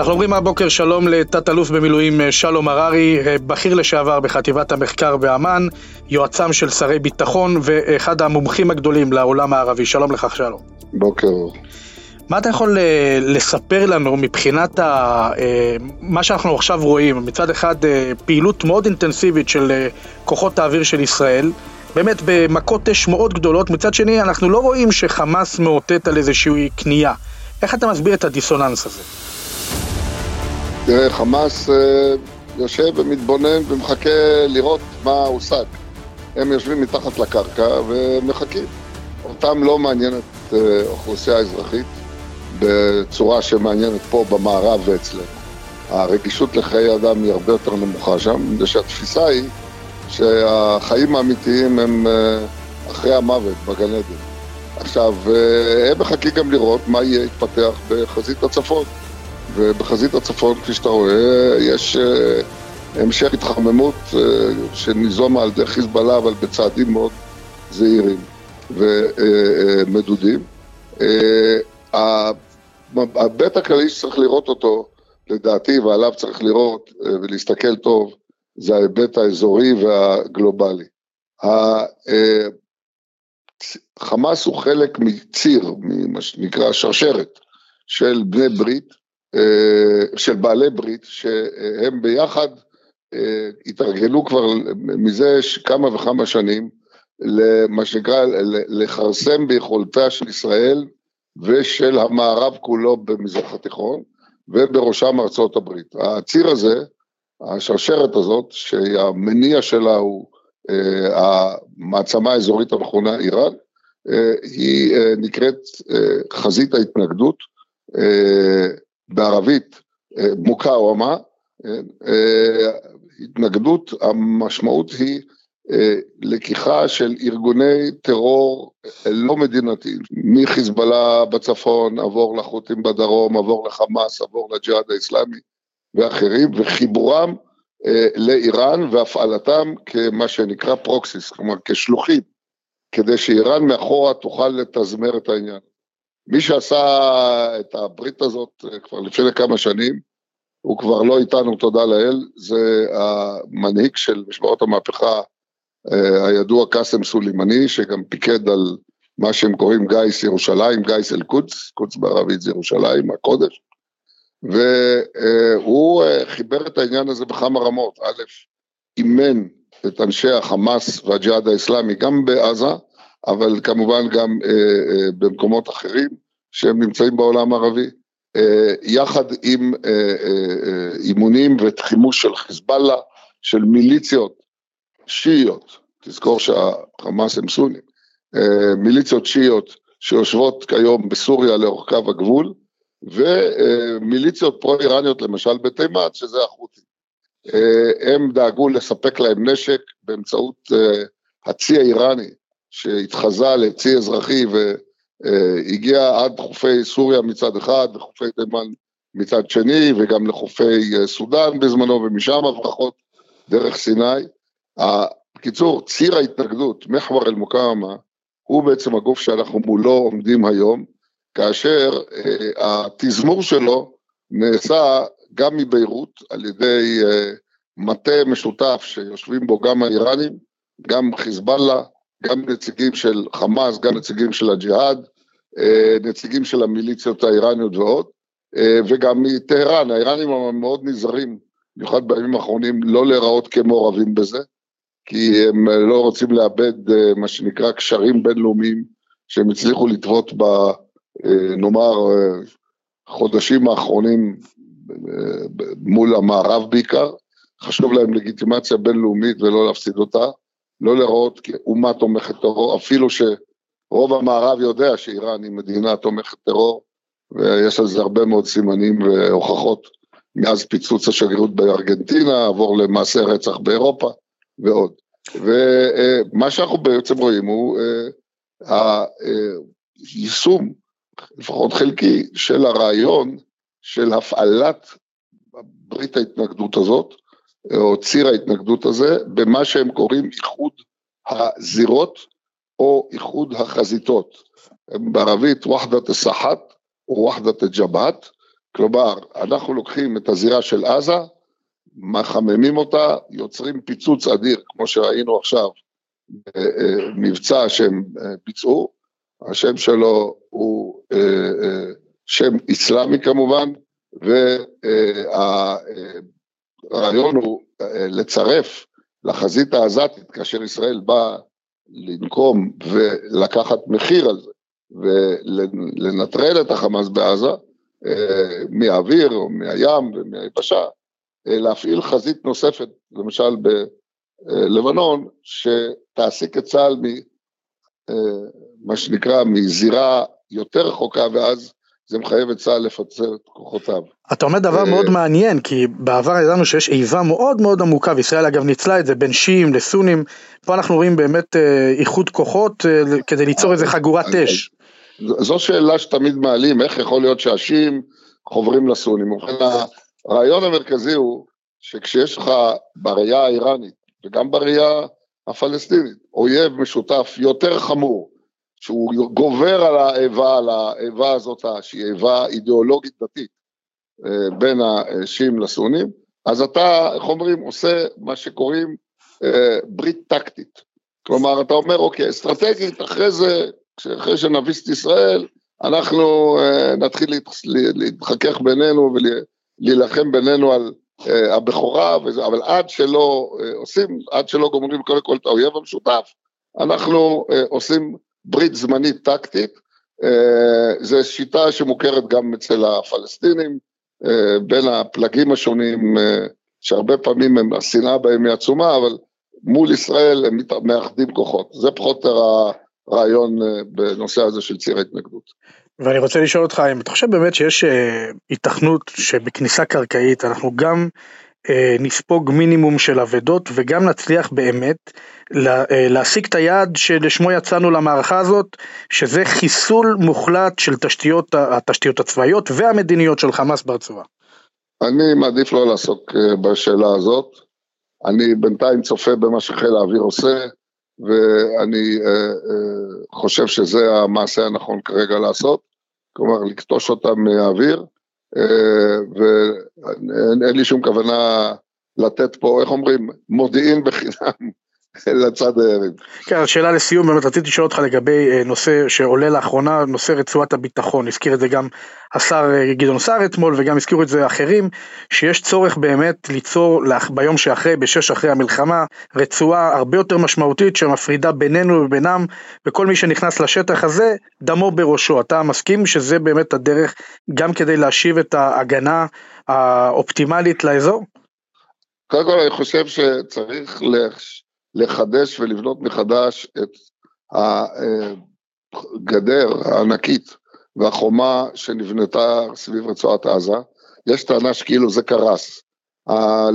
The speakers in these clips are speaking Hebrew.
אנחנו אומרים הבוקר שלום לתת-אלוף במילואים אה, שלום הררי, אה, בכיר לשעבר בחטיבת המחקר באמ"ן, יועצם של שרי ביטחון ואחד המומחים הגדולים לעולם הערבי. שלום לך שלום. בוקר. מה אתה יכול אה, לספר לנו מבחינת ה, מה שאנחנו עכשיו רואים? מצד אחד פעילות מאוד אינטנסיבית של כוחות האוויר של ישראל, באמת במכות אש מאוד גדולות, מצד שני אנחנו לא רואים שחמאס מאותת על איזושהי כניעה. איך אתה מסביר את הדיסוננס הזה? תראה, חמאס אה, יושב ומתבונן ומחכה לראות מה הושג. הם יושבים מתחת לקרקע ומחכים. אותם לא מעניינת אה, אוכלוסייה אזרחית בצורה שמעניינת פה במערב ואצלנו. הרגישות לחיי אדם היא הרבה יותר נמוכה שם, מפני שהתפיסה היא שהחיים האמיתיים הם אה, אחרי המוות בגן עדן. עכשיו, הם מחכים גם לראות מה יהיה יתפתח בחזית הצפון. ובחזית הצפון, כפי שאתה רואה, יש אה, המשך התחממות אה, שניזומה על ידי חיזבאללה, אבל בצעדים מאוד זהירים ומדודים. אה, ההיבט הכללי שצריך לראות אותו, לדעתי, ועליו צריך לראות ולהסתכל טוב, זה ההיבט האזורי והגלובלי. חמאס הוא חלק מציר, ממה שנקרא שרשרת, של בני ברית, של בעלי ברית, שהם ביחד אה, התארגנו כבר מזה כמה וכמה שנים למה שנקרא לכרסם ביכולתה של ישראל ושל המערב כולו במזרח התיכון, ובראשם ארצות הברית. הציר הזה, השרשרת הזאת, שהמניע שלה הוא אה, המעצמה האזורית המכונה איראן, היא נקראת חזית ההתנגדות, בערבית אה, מוקאוומה, אה, אה, התנגדות, המשמעות היא לקיחה של ארגוני טרור לא מדינתיים, מחיזבאללה בצפון, עבור לחות'ים בדרום, עבור לחמאס, עבור לג'יהאד האיסלאמי ואחרים, וחיבורם לאיראן והפעלתם כמה שנקרא פרוקסיס, כלומר כשלוחים, כדי שאיראן מאחורה תוכל לתזמר את העניין. מי שעשה את הברית הזאת אה, כבר לפני כמה שנים, הוא כבר לא איתנו, תודה לאל, זה המנהיג של משמעות המהפכה אה, הידוע קאסם סולימני, שגם פיקד על מה שהם קוראים גיס ירושלים, גיס אל-קודס, קודס בערבית זה ירושלים, הקודש, והוא אה, חיבר את העניין הזה בכמה רמות, א', אימן את אנשי החמאס והג'יהאד האסלאמי גם בעזה, אבל כמובן גם אה, אה, במקומות אחרים שהם נמצאים בעולם הערבי, אה, יחד עם אימונים וחימוש של חיזבאללה, של מיליציות שיעיות, תזכור שהחמאס הם סונים, מיליציות שיעיות שיושבות כיום בסוריה לאורך קו הגבול, ומיליציות פרו-איראניות למשל בתימת, שזה החות'ים. הם דאגו לספק להם נשק באמצעות הצי האיראני שהתחזה לצי אזרחי והגיע עד חופי סוריה מצד אחד וחופי תימן מצד שני וגם לחופי אה, סודאן בזמנו ומשם הברחות דרך סיני. בקיצור, ציר ההתנגדות, מחבר אל-מוקאמה, הוא בעצם הגוף שאנחנו מולו עומדים היום, כאשר אה, התזמור שלו נעשה גם מביירות על ידי אה, מטה משותף שיושבים בו גם האיראנים, גם חיזבאללה, גם נציגים של חמאס, גם נציגים של הג'יהאד, אה, נציגים של המיליציות האיראניות ועוד, אה, וגם מטהרן, האיראנים מאוד נזהרים, במיוחד בימים האחרונים, לא להיראות כמעורבים בזה, כי הם לא רוצים לאבד אה, מה שנקרא קשרים בינלאומיים שהם הצליחו לטוות ב... נאמר, חודשים האחרונים מול המערב בעיקר, חשוב להם לגיטימציה בינלאומית ולא להפסיד אותה, לא לראות כאומה תומכת טרור, אפילו שרוב המערב יודע שאיראן היא מדינה תומכת טרור, ויש על זה הרבה מאוד סימנים והוכחות מאז פיצוץ השגרירות בארגנטינה, עבור למעשי רצח באירופה ועוד. ומה שאנחנו בעצם רואים הוא היישום, לפחות חלקי, של הרעיון של הפעלת ברית ההתנגדות הזאת, או ציר ההתנגדות הזה, במה שהם קוראים איחוד הזירות או איחוד החזיתות. בערבית וחדת א-סחת ווחדת א-ג'בהת, כלומר, אנחנו לוקחים את הזירה של עזה, מחממים אותה, יוצרים פיצוץ אדיר, כמו שראינו עכשיו, מבצע שהם ביצעו, השם שלו הוא שם איסלאמי כמובן, והרעיון הוא לצרף לחזית העזתית, כאשר ישראל באה לנקום ולקחת מחיר על זה, ולנטרל את החמאס בעזה, מהאוויר או מהים ומהיבשה, להפעיל חזית נוספת, למשל בלבנון, שתעסיק את צה"ל ממה שנקרא מזירה יותר רחוקה, ואז זה מחייב את צה"ל לפצל את כוחותיו. אתה אומר דבר מאוד מעניין, כי בעבר ידענו שיש איבה מאוד מאוד עמוקה, וישראל אגב ניצלה את זה בין שיעים לסונים, פה אנחנו רואים באמת איחוד כוחות כדי ליצור איזה חגורת אש. זו שאלה שתמיד מעלים, איך יכול להיות שהשיעים חוברים לסונים. ובכן, הרעיון המרכזי הוא שכשיש לך בראייה האיראנית וגם בראייה הפלסטינית אויב משותף יותר חמור, שהוא גובר על האיבה, על האיבה הזאת שהיא איבה אידיאולוגית דתית בין השיעים לסונים, אז אתה, איך אומרים, עושה מה שקוראים ברית טקטית. כלומר, אתה אומר, אוקיי, אסטרטגית, אחרי זה, אחרי שנביס את ישראל, אנחנו נתחיל להתחכך בינינו ולהילחם בינינו על הבכורה, אבל עד שלא עושים, עד שלא גומרים קודם כל את האויב המשותף, אנחנו עושים ברית זמנית טקטית, זו שיטה שמוכרת גם אצל הפלסטינים, בין הפלגים השונים, שהרבה פעמים השנאה בהם היא עצומה, אבל מול ישראל הם מאחדים כוחות. זה פחות או יותר הרעיון בנושא הזה של ציר ההתנגדות. ואני רוצה לשאול אותך, אם אתה חושב באמת שיש היתכנות שבכניסה קרקעית אנחנו גם נספוג מינימום של אבדות וגם נצליח באמת להשיג את היעד שלשמו יצאנו למערכה הזאת, שזה חיסול מוחלט של תשתיות, התשתיות הצבאיות והמדיניות של חמאס ברצועה. אני מעדיף לא לעסוק בשאלה הזאת, אני בינתיים צופה במה שחיל האוויר עושה, ואני חושב שזה המעשה הנכון כרגע לעשות, כלומר לקטוש אותם מהאוויר, ואין לי שום כוונה לתת פה, איך אומרים, מודיעין בחינם לצד היריב. כן, שאלה לסיום, באמת רציתי לשאול אותך לגבי נושא שעולה לאחרונה, נושא רצועת הביטחון, הזכיר את זה גם השר גדעון סער אתמול וגם הזכירו את זה אחרים, שיש צורך באמת ליצור ביום שאחרי, בשש אחרי המלחמה, רצועה הרבה יותר משמעותית שמפרידה בינינו ובינם, וכל מי שנכנס לשטח הזה, דמו בראשו. אתה מסכים שזה באמת הדרך גם כדי להשיב את ההגנה האופטימלית לאזור? קודם כל אני חושב שצריך לחדש ולבנות מחדש את הגדר הענקית והחומה שנבנתה סביב רצועת עזה. יש טענה שכאילו זה קרס.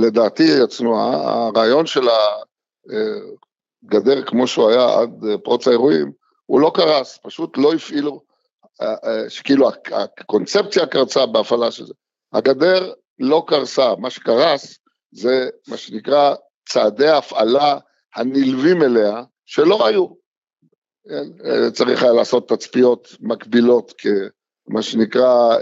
לדעתי הצנועה, הרעיון של הגדר כמו שהוא היה עד פרוץ האירועים, הוא לא קרס, פשוט לא הפעילו, שכאילו הקונספציה קרצה בהפעלה של זה. הגדר לא קרסה, מה שקרס זה מה שנקרא צעדי הפעלה הנלווים אליה, שלא היו. צריך היה לעשות תצפיות מקבילות כמה שנקרא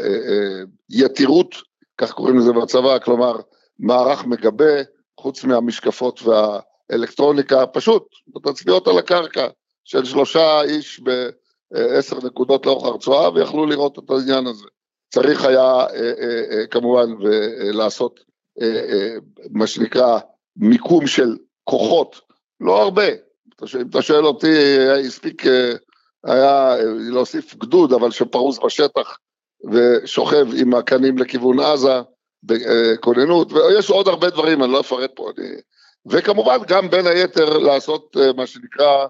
יתירות, כך קוראים לזה בצבא, כלומר מערך מגבה, חוץ מהמשקפות והאלקטרוניקה, פשוט תצפיות על הקרקע של שלושה איש בעשר נקודות לאורך הרצועה ויכלו לראות את העניין הזה. צריך היה כמובן לעשות מה שנקרא מיקום של כוחות, לא הרבה, אם אתה שואל אותי, הספיק היה להוסיף גדוד, אבל שפרוס בשטח ושוכב עם הקנים לכיוון עזה בכוננות, ויש עוד הרבה דברים, אני לא אפרט פה, אני... וכמובן גם בין היתר לעשות מה שנקרא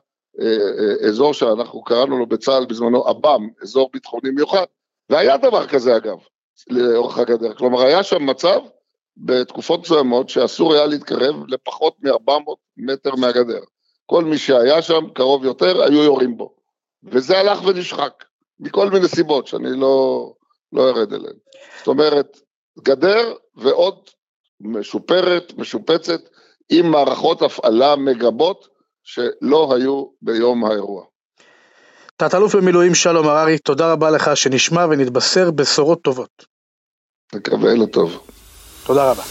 אזור שאנחנו קראנו לו בצה"ל בזמנו עב"ם, אזור ביטחוני מיוחד, והיה דבר כזה אגב, לאורך הגדר. כלומר, היה שם מצב בתקופות מסוימות שאסור היה להתקרב לפחות מ-400 מטר מהגדר. כל מי שהיה שם קרוב יותר, היו יורים בו. וזה הלך ונשחק, מכל מיני סיבות שאני לא, לא ארד אליהן. זאת אומרת, גדר ועוד משופרת, משופצת, עם מערכות הפעלה מגבות שלא היו ביום האירוע. תת-אלוף במילואים שלום הררי, תודה רבה לך שנשמע ונתבשר בשורות טובות. נקווה לטוב. תודה רבה.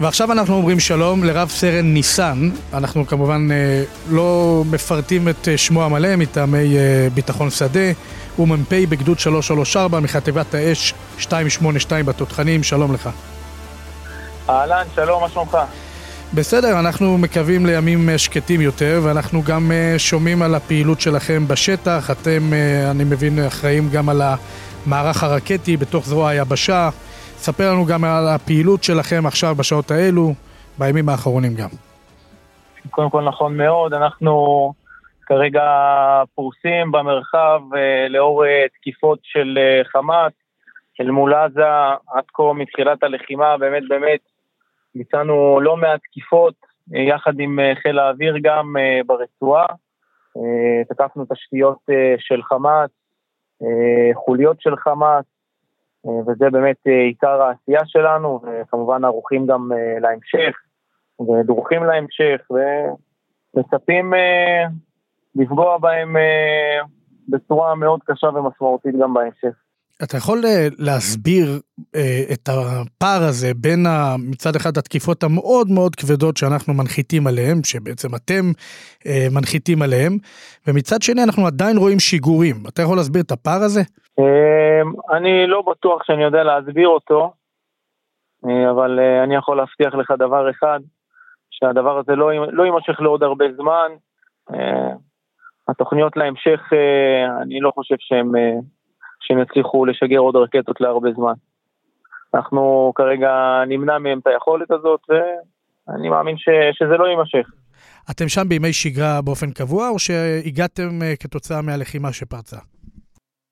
ועכשיו אנחנו אומרים שלום לרב סרן ניסן, אנחנו כמובן אה, לא מפרטים את אה, שמו המלא מטעמי אה, ביטחון שדה, הוא מ"פ בגדוד 334 מחטיבת האש 282 בתותחנים, שלום לך. אהלן, שלום, מה שלומך? בסדר, אנחנו מקווים לימים אה, שקטים יותר, ואנחנו גם אה, שומעים על הפעילות שלכם בשטח. אתם, אה, אני מבין, אחראים גם על המערך הרקטי בתוך זרוע היבשה. ספר לנו גם על הפעילות שלכם עכשיו בשעות האלו, בימים האחרונים גם. קודם כל נכון מאוד, אנחנו כרגע פרוסים במרחב לאור תקיפות של חמאס אל מול עזה, עד כה מתחילת הלחימה, באמת באמת ביצענו לא מעט תקיפות, אה, יחד עם אה, חיל האוויר גם אה, ברצועה. תקפנו תשתיות של חמאס, חוליות של חמאס, וזה באמת עיקר העשייה שלנו, וכמובן ערוכים גם להמשך, ודרוכים להמשך, ומצפים לפגוע בהם בצורה מאוד קשה ומשמעותית גם בהמשך. אתה יכול אה, להסביר אה, את הפער הזה בין מצד אחד התקיפות המאוד מאוד כבדות שאנחנו מנחיתים עליהם, שבעצם אתם אה, מנחיתים עליהם, ומצד שני אנחנו עדיין רואים שיגורים. אתה יכול להסביר את הפער הזה? אני לא בטוח שאני יודע להסביר אותו, אבל אני יכול להבטיח לך דבר אחד, שהדבר הזה לא, לא יימשך לעוד הרבה זמן. התוכניות להמשך, אני לא חושב שהן... שהם יצליחו לשגר עוד רקטות להרבה זמן. אנחנו כרגע נמנע מהם את היכולת הזאת, ואני מאמין ש, שזה לא יימשך. אתם שם בימי שגרה באופן קבוע, או שהגעתם אה, כתוצאה מהלחימה שפרצה?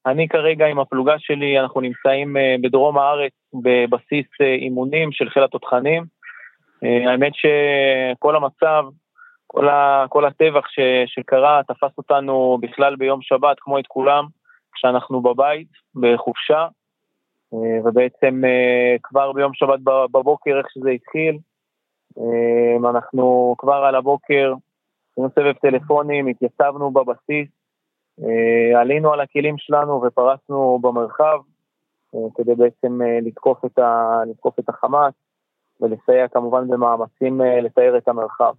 אני כרגע עם הפלוגה שלי, אנחנו נמצאים אה, בדרום הארץ בבסיס אה, אימונים של חיל התותחנים. האמת שכל המצב, כל, ה, כל הטבח ש, שקרה, תפס אותנו בכלל ביום שבת, כמו את כולם. כשאנחנו בבית, בחופשה, אה, ובעצם אה, כבר ביום שבת בבוקר, איך שזה התחיל, אה, אנחנו כבר על הבוקר, עשינו סבב טלפונים, התייצבנו בבסיס, עלינו על הכלים שלנו ופרסנו במרחב, כדי בעצם לתקוף את, ה, לתקוף את החמאס ולסייע כמובן במאמצים לתאר את המרחב.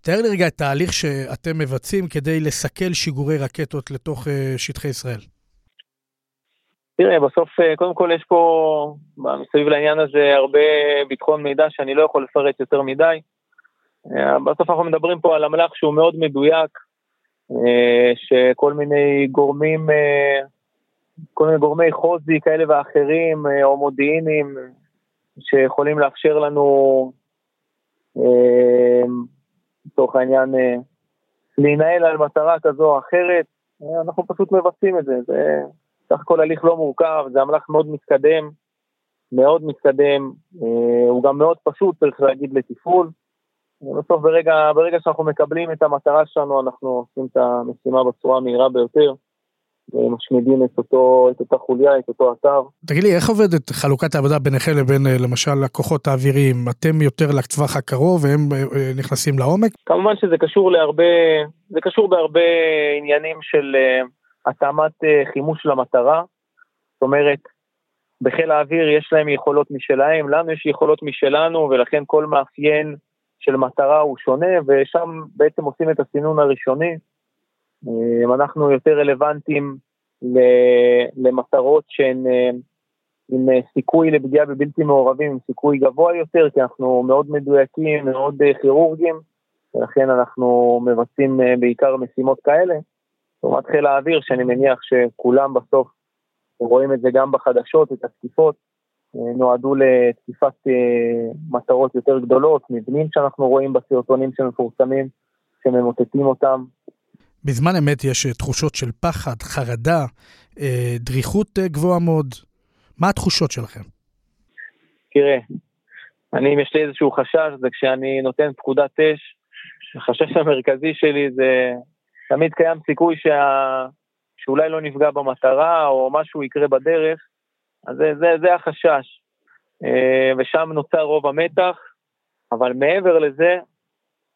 תאר לי רגע את ההליך שאתם מבצעים כדי לסכל שיגורי רקטות לתוך שטחי ישראל. תראה, בסוף, אה, קודם כל יש פה, מסביב לעניין הזה, הרבה ביטחון מידע שאני לא יכול לפרט יותר מדי. אה, בסוף אנחנו מדברים פה על אמל"ח שהוא מאוד מדויק, אה, שכל מיני גורמים, כל מיני גורמי חוזי כאלה ואחרים, או מודיעינים, שיכולים לאפשר לנו, לצורך העניין, להינעל על מטרה כזו או אחרת, אנחנו פשוט מבצעים את זה. זה סך הכל הליך לא מורכב, זה אמל"ח מאוד מתקדם, מאוד מתקדם, אה, הוא גם מאוד פשוט, צריך להגיד, לתפעול. בסוף ברגע, ברגע שאנחנו מקבלים את המטרה שלנו, אנחנו עושים את המשימה בצורה המהירה ביותר. ומשמידים את, אותו, את אותה חוליה, את אותו אתר. תגיד לי, איך עובדת חלוקת העבודה ביניכם לבין אה, למשל הכוחות האוויריים? אתם יותר לטווח הקרוב והם אה, נכנסים לעומק? כמובן שזה קשור להרבה, זה קשור בהרבה עניינים של התאמת אה, חימוש למטרה, זאת אומרת, בחיל האוויר יש להם יכולות משלהם, לנו יש יכולות משלנו, ולכן כל מאפיין של מטרה הוא שונה, ושם בעצם עושים את הסינון הראשוני. אה, אנחנו יותר רלוונטיים למטרות שהן אה, עם סיכוי לפגיעה בבלתי מעורבים, עם סיכוי גבוה יותר, כי אנחנו מאוד מדויקים, מאוד כירורגים, ולכן אנחנו מבצעים בעיקר משימות כאלה. לעומת חיל האוויר, שאני מניח שכולם בסוף רואים את זה גם בחדשות, את התקיפות, נועדו לתקיפת מטרות יותר גדולות, מבנים שאנחנו רואים בסרטונים שמפורסמים, שממוטטים אותם. בזמן אמת יש תחושות של פחד, חרדה, דריכות גבוהה מאוד. מה התחושות שלכם? תראה, אני, אם יש לי איזשהו חשש, זה כשאני נותן פקודת אש, החשש המרכזי שלי זה, תמיד קיים סיכוי שה... שאולי לא נפגע במטרה, או משהו יקרה בדרך, אז זה, זה, זה החשש. אה, ושם נוצר רוב המתח, אבל מעבר לזה,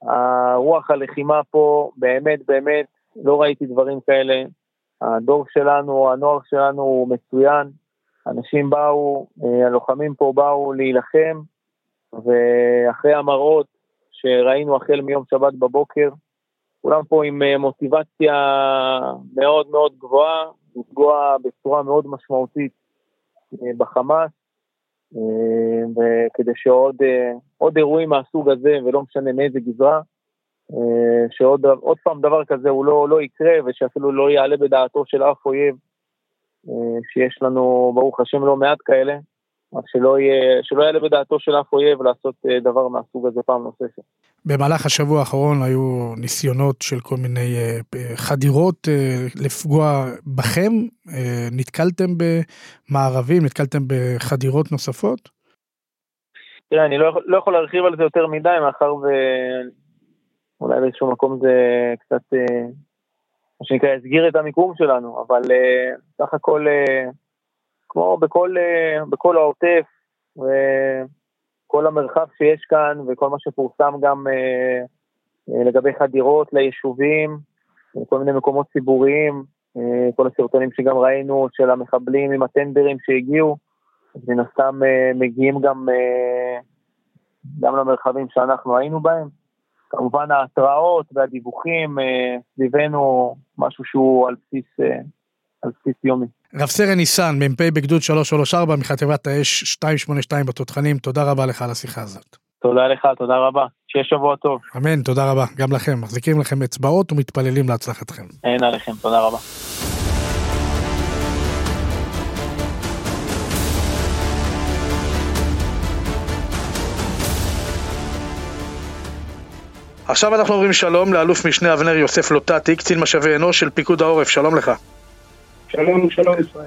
הרוח הלחימה פה, באמת באמת, לא ראיתי דברים כאלה. הדור שלנו, הנוער שלנו הוא מצוין, אנשים באו, אה, הלוחמים פה באו להילחם, ואחרי המראות שראינו החל מיום שבת בבוקר, כולם פה עם אה, מוטיבציה מאוד מאוד גבוהה, לפגוע בצורה מאוד משמעותית אה, בחמאס, וכדי שעוד אירועים מהסוג הזה, ולא משנה מאיזה גזרה, שעוד פעם דבר כזה הוא לא, לא יקרה, ושאפילו לא יעלה בדעתו של אף אויב אה, שיש לנו, ברוך השם, לא מעט כאלה, אז שלא, יהיה, שלא יעלה בדעתו של אף אויב לעשות אה, דבר מהסוג הזה פעם נוספת. במהלך השבוע האחרון היו ניסיונות של כל מיני אה, חדירות לפגוע בכם, נתקלתם במערבים, נתקלתם בחדירות נוספות? תראה, אני לא, לא יכול להרחיב על זה יותר מדי, מאחר ואולי באיזשהו מקום זה קצת מה שנקרא, הסגיר את המיקום שלנו, אבל סך הכל, כמו בכל, בכל העוטף, וכל המרחב שיש כאן, וכל מה שפורסם גם uh, uh, לגבי חדירות ליישובים, כל מיני מקומות ציבוריים, uh, כל הסרטונים שגם ראינו של המחבלים עם הטנדרים שהגיעו, מן הסתם מגיעים גם, גם למרחבים שאנחנו היינו בהם. כמובן ההתראות והדיווחים אה, סביבנו משהו שהוא על בסיס, אה, על בסיס יומי. רב סרן ניסן, מ"פ בגדוד 334 מחטיבת האש 282 בתותחנים, תודה רבה לך על השיחה הזאת. תודה לך, תודה רבה. שיהיה שבוע טוב. אמן, תודה רבה. גם לכם. מחזיקים לכם אצבעות ומתפללים להצלחתכם. אין עליכם, תודה רבה. עכשיו אנחנו אומרים שלום לאלוף משנה אבנר יוסף לוטטי, קצין משאבי אנוש של פיקוד העורף, שלום לך. שלום, שלום ישראל.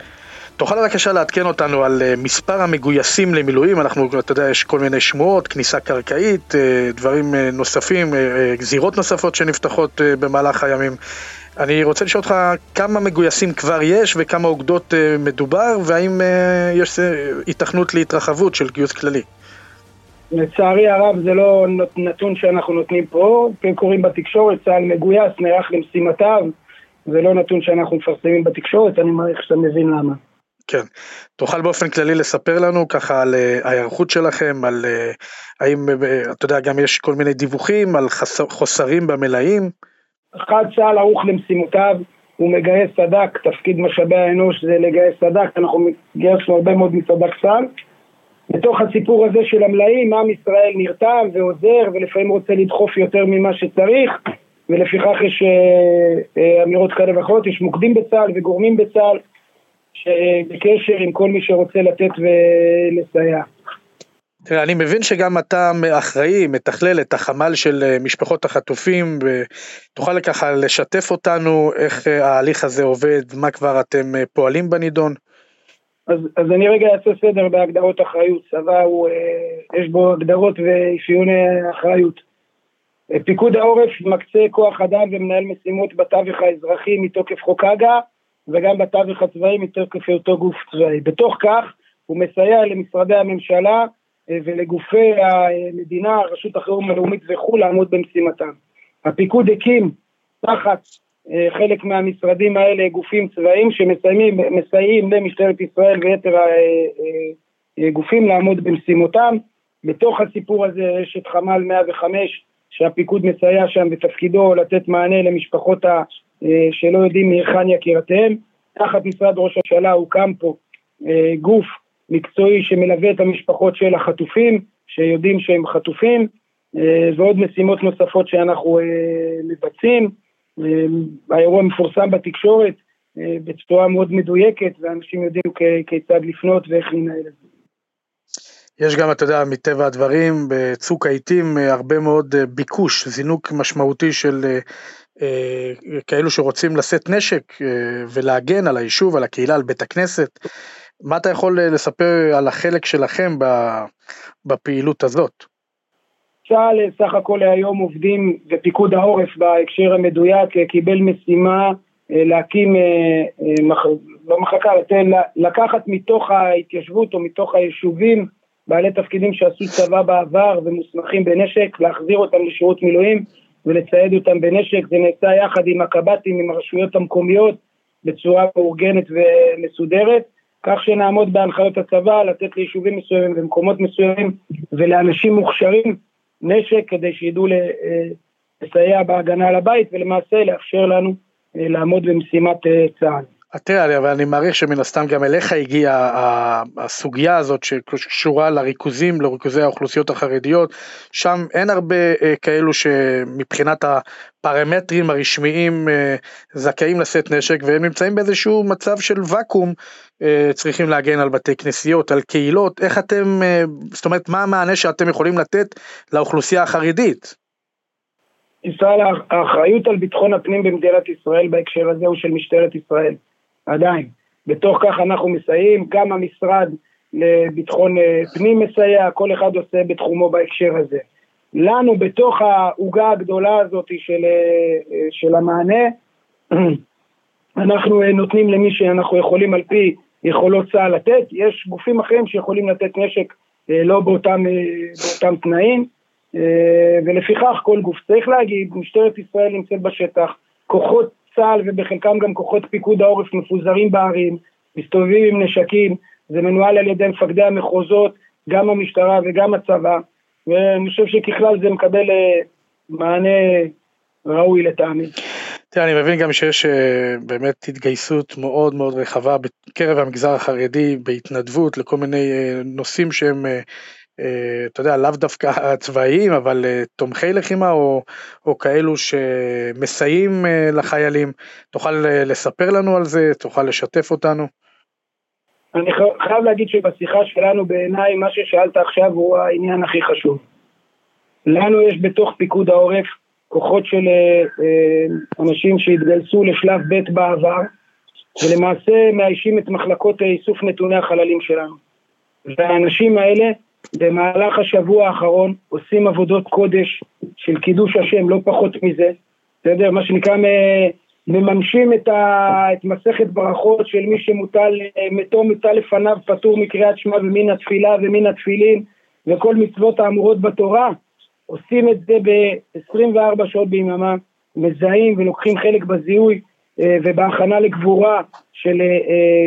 תוכל בבקשה לעדכן אותנו על אה, מספר המגויסים למילואים, אנחנו, אתה יודע, יש כל מיני שמועות, כניסה קרקעית, אה, דברים אה, נוספים, גזירות נוספות שנפתחות במהלך הימים. אני רוצה לשאול אותך כמה מגויסים כבר יש וכמה אוגדות מדובר, והאם יש היתכנות להתרחבות של גיוס כללי. לצערי הרב זה לא נתון שאנחנו נותנים פה, קוראים בתקשורת, צה"ל מגויס, נערך למשימתיו, זה לא נתון שאנחנו מפרסמים בתקשורת, אני מעריך שאתה מבין למה. כן. תוכל באופן כללי לספר לנו ככה על אה, ההיערכות שלכם, על אה, האם, אה, אתה יודע, גם יש כל מיני דיווחים על חוסרים במלאים? אחד, צה"ל ערוך למשימותיו, הוא מגייס סד"כ, תפקיד משאבי האנוש זה לגייס סד"כ, אנחנו גייסנו הרבה מאוד מסד"כ צה"ל. בתוך הסיפור הזה של המלאים, עם ישראל נרתם ועוזר ולפעמים רוצה לדחוף יותר ממה שצריך ולפיכך יש אה, אה, אמירות כאלה ואחרות, יש מוקדים בצה"ל וגורמים בצה"ל בקשר עם כל מי שרוצה לתת ולסייע. תראה, אני מבין שגם אתה אחראי, מתכלל את החמ"ל של אה, משפחות החטופים, ותוכל ככה לשתף אותנו איך ההליך הזה עובד, מה כבר אתם פועלים בנידון? אז, אז אני רגע אעשה סדר בהגדרות אחריות. צבא הוא, אה, יש בו הגדרות ואפיוני אחריות. פיקוד העורף מקצה כוח אדם ומנהל משימות בתווך האזרחי מתוקף חוק הג"א וגם בתווך הצבאי מתוקף אותו גוף צבאי. בתוך כך הוא מסייע למשרדי הממשלה אה, ולגופי המדינה, רשות החירום הלאומית וכו' לעמוד במשימתם. הפיקוד הקים תחת אה, חלק מהמשרדים האלה גופים צבאיים שמסייעים למשטרת ישראל ויתר הגופים אה, לעמוד במשימותם. בתוך הסיפור הזה יש את חמ"ל 105 שהפיקוד מסייע שם בתפקידו לתת מענה למשפחות שלא יודעים מהיכן יקירתיהם. תחת משרד ראש הממשלה הוקם פה גוף מקצועי שמלווה את המשפחות של החטופים, שיודעים שהם חטופים, ועוד משימות נוספות שאנחנו מבצעים. אה, האירוע מפורסם בתקשורת אה, בצורה מאוד מדויקת, ואנשים יודעים כיצד לפנות ואיך לנהל את זה. יש גם, אתה יודע, מטבע הדברים, בצוק העיתים הרבה מאוד ביקוש, זינוק משמעותי של כאלו שרוצים לשאת נשק ולהגן על היישוב, על הקהילה, על בית הכנסת. מה אתה יכול לספר על החלק שלכם בפעילות הזאת? צה"ל סך הכל היום עובדים, ופיקוד העורף בהקשר המדויק קיבל משימה להקים, במחלקה, לקחת מתוך ההתיישבות או מתוך היישובים בעלי תפקידים שעשו צבא בעבר ומוסמכים בנשק, להחזיר אותם לשירות מילואים ולצייד אותם בנשק, זה נעשה יחד עם הקב"טים, עם הרשויות המקומיות, בצורה מאורגנת ומסודרת, כך שנעמוד בהנחיות הצבא, לתת ליישובים מסוימים במקומות מסוימים ולאנשים מוכשרים נשק כדי שידעו לסייע בהגנה על הבית ולמעשה לאפשר לנו לעמוד במשימת צה"ל. תראה, אבל אני מעריך שמן הסתם גם אליך הגיעה הסוגיה הזאת שקשורה לריכוזים, לריכוזי האוכלוסיות החרדיות, שם אין הרבה כאלו שמבחינת הפרמטרים הרשמיים זכאים לשאת נשק והם נמצאים באיזשהו מצב של ואקום, צריכים להגן על בתי כנסיות, על קהילות, איך אתם, זאת אומרת מה המענה שאתם יכולים לתת לאוכלוסייה החרדית? ישראל, האחריות על ביטחון הפנים במדינת ישראל בהקשר הזה הוא של משטרת ישראל. עדיין. בתוך כך אנחנו מסייעים, גם המשרד לביטחון פנים מסייע, כל אחד עושה בתחומו בהקשר הזה. לנו בתוך העוגה הגדולה הזאת של, של המענה, אנחנו נותנים למי שאנחנו יכולים על פי יכולות צה"ל לתת, יש גופים אחרים שיכולים לתת נשק לא באותם, באותם תנאים, ולפיכך כל גוף צריך להגיד, משטרת ישראל נמצאת בשטח, כוחות צה"ל ובחלקם גם כוחות פיקוד העורף מפוזרים בערים, מסתובבים עם נשקים, זה מנוהל על ידי מפקדי המחוזות, גם המשטרה וגם הצבא, ואני חושב שככלל זה מקבל מענה ראוי לטעמי. תראה, אני מבין גם שיש באמת התגייסות מאוד מאוד רחבה בקרב המגזר החרדי בהתנדבות לכל מיני נושאים שהם אתה יודע, לאו דווקא צבאיים, אבל תומכי לחימה או, או כאלו שמסייעים לחיילים. תוכל לספר לנו על זה? תוכל לשתף אותנו? אני חייב להגיד שבשיחה שלנו בעיניי, מה ששאלת עכשיו הוא העניין הכי חשוב. לנו יש בתוך פיקוד העורף כוחות של אנשים שהתגייסו לשלב ב' בעבר, ולמעשה מאיישים את מחלקות איסוף נתוני החללים שלנו. והאנשים האלה במהלך השבוע האחרון עושים עבודות קודש של קידוש השם, לא פחות מזה, בסדר? מה שנקרא מממשים את, ה, את מסכת ברכות של מי שמוטל, מתו מוטל לפניו פטור מקריאת שמע ומן התפילה ומן התפילין וכל מצוות האמורות בתורה, עושים את זה ב-24 שעות ביממה, מזהים ולוקחים חלק בזיהוי ובהכנה לגבורה של,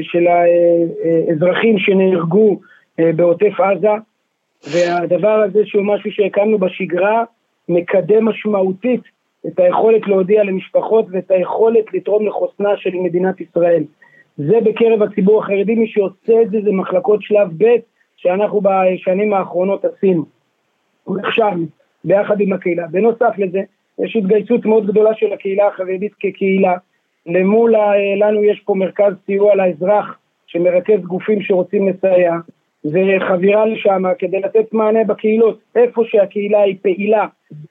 של האזרחים שנהרגו בעוטף עזה, והדבר הזה שהוא משהו שהקמנו בשגרה, מקדם משמעותית את היכולת להודיע למשפחות ואת היכולת לתרום לחוסנה של מדינת ישראל. זה בקרב הציבור החרדי, מי שעושה את זה זה מחלקות שלב ב' שאנחנו בשנים האחרונות עשינו. עכשיו, ביחד עם הקהילה. בנוסף לזה, יש התגייסות מאוד גדולה של הקהילה החרדית כקהילה. למול לנו יש פה מרכז סיוע לאזרח שמרכז גופים שרוצים לסייע. וחבירה לשם כדי לתת מענה בקהילות, איפה שהקהילה היא פעילה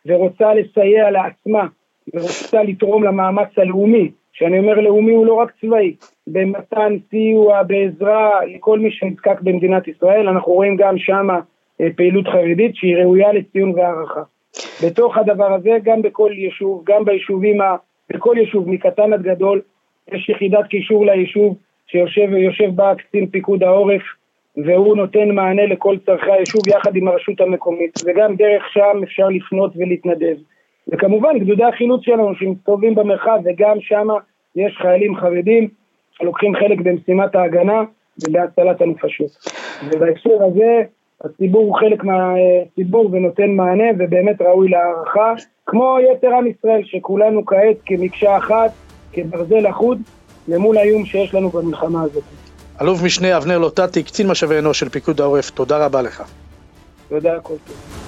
ורוצה לסייע לעצמה ורוצה לתרום למאמץ הלאומי, שאני אומר לאומי הוא לא רק צבאי, במתן סיוע, בעזרה לכל מי שנזקק במדינת ישראל, אנחנו רואים גם שם פעילות חרדית שהיא ראויה לציון והערכה. בתוך הדבר הזה, גם בכל יישוב, גם ביישובים, בכל יישוב מקטן עד גדול, יש יחידת קישור ליישוב שיושב בה קצין פיקוד העורף והוא נותן מענה לכל צרכי היישוב יחד עם הרשות המקומית, וגם דרך שם אפשר לפנות ולהתנדב. וכמובן גדודי החילוץ שלנו שמסתובבים במרחב, וגם שם יש חיילים חרדים שלוקחים חלק במשימת ההגנה ובהצלת הנפשות. ובהקשר הזה הציבור הוא חלק מהציבור ונותן מענה ובאמת ראוי להערכה, כמו יתר עם ישראל שכולנו כעת כמקשה אחת, כברזל אחוד, למול האיום שיש לנו במלחמה הזאת. אלוף משנה אבנר לוטטי, קצין משאבי אנוש של פיקוד העורף, תודה רבה לך. תודה, הכל טוב.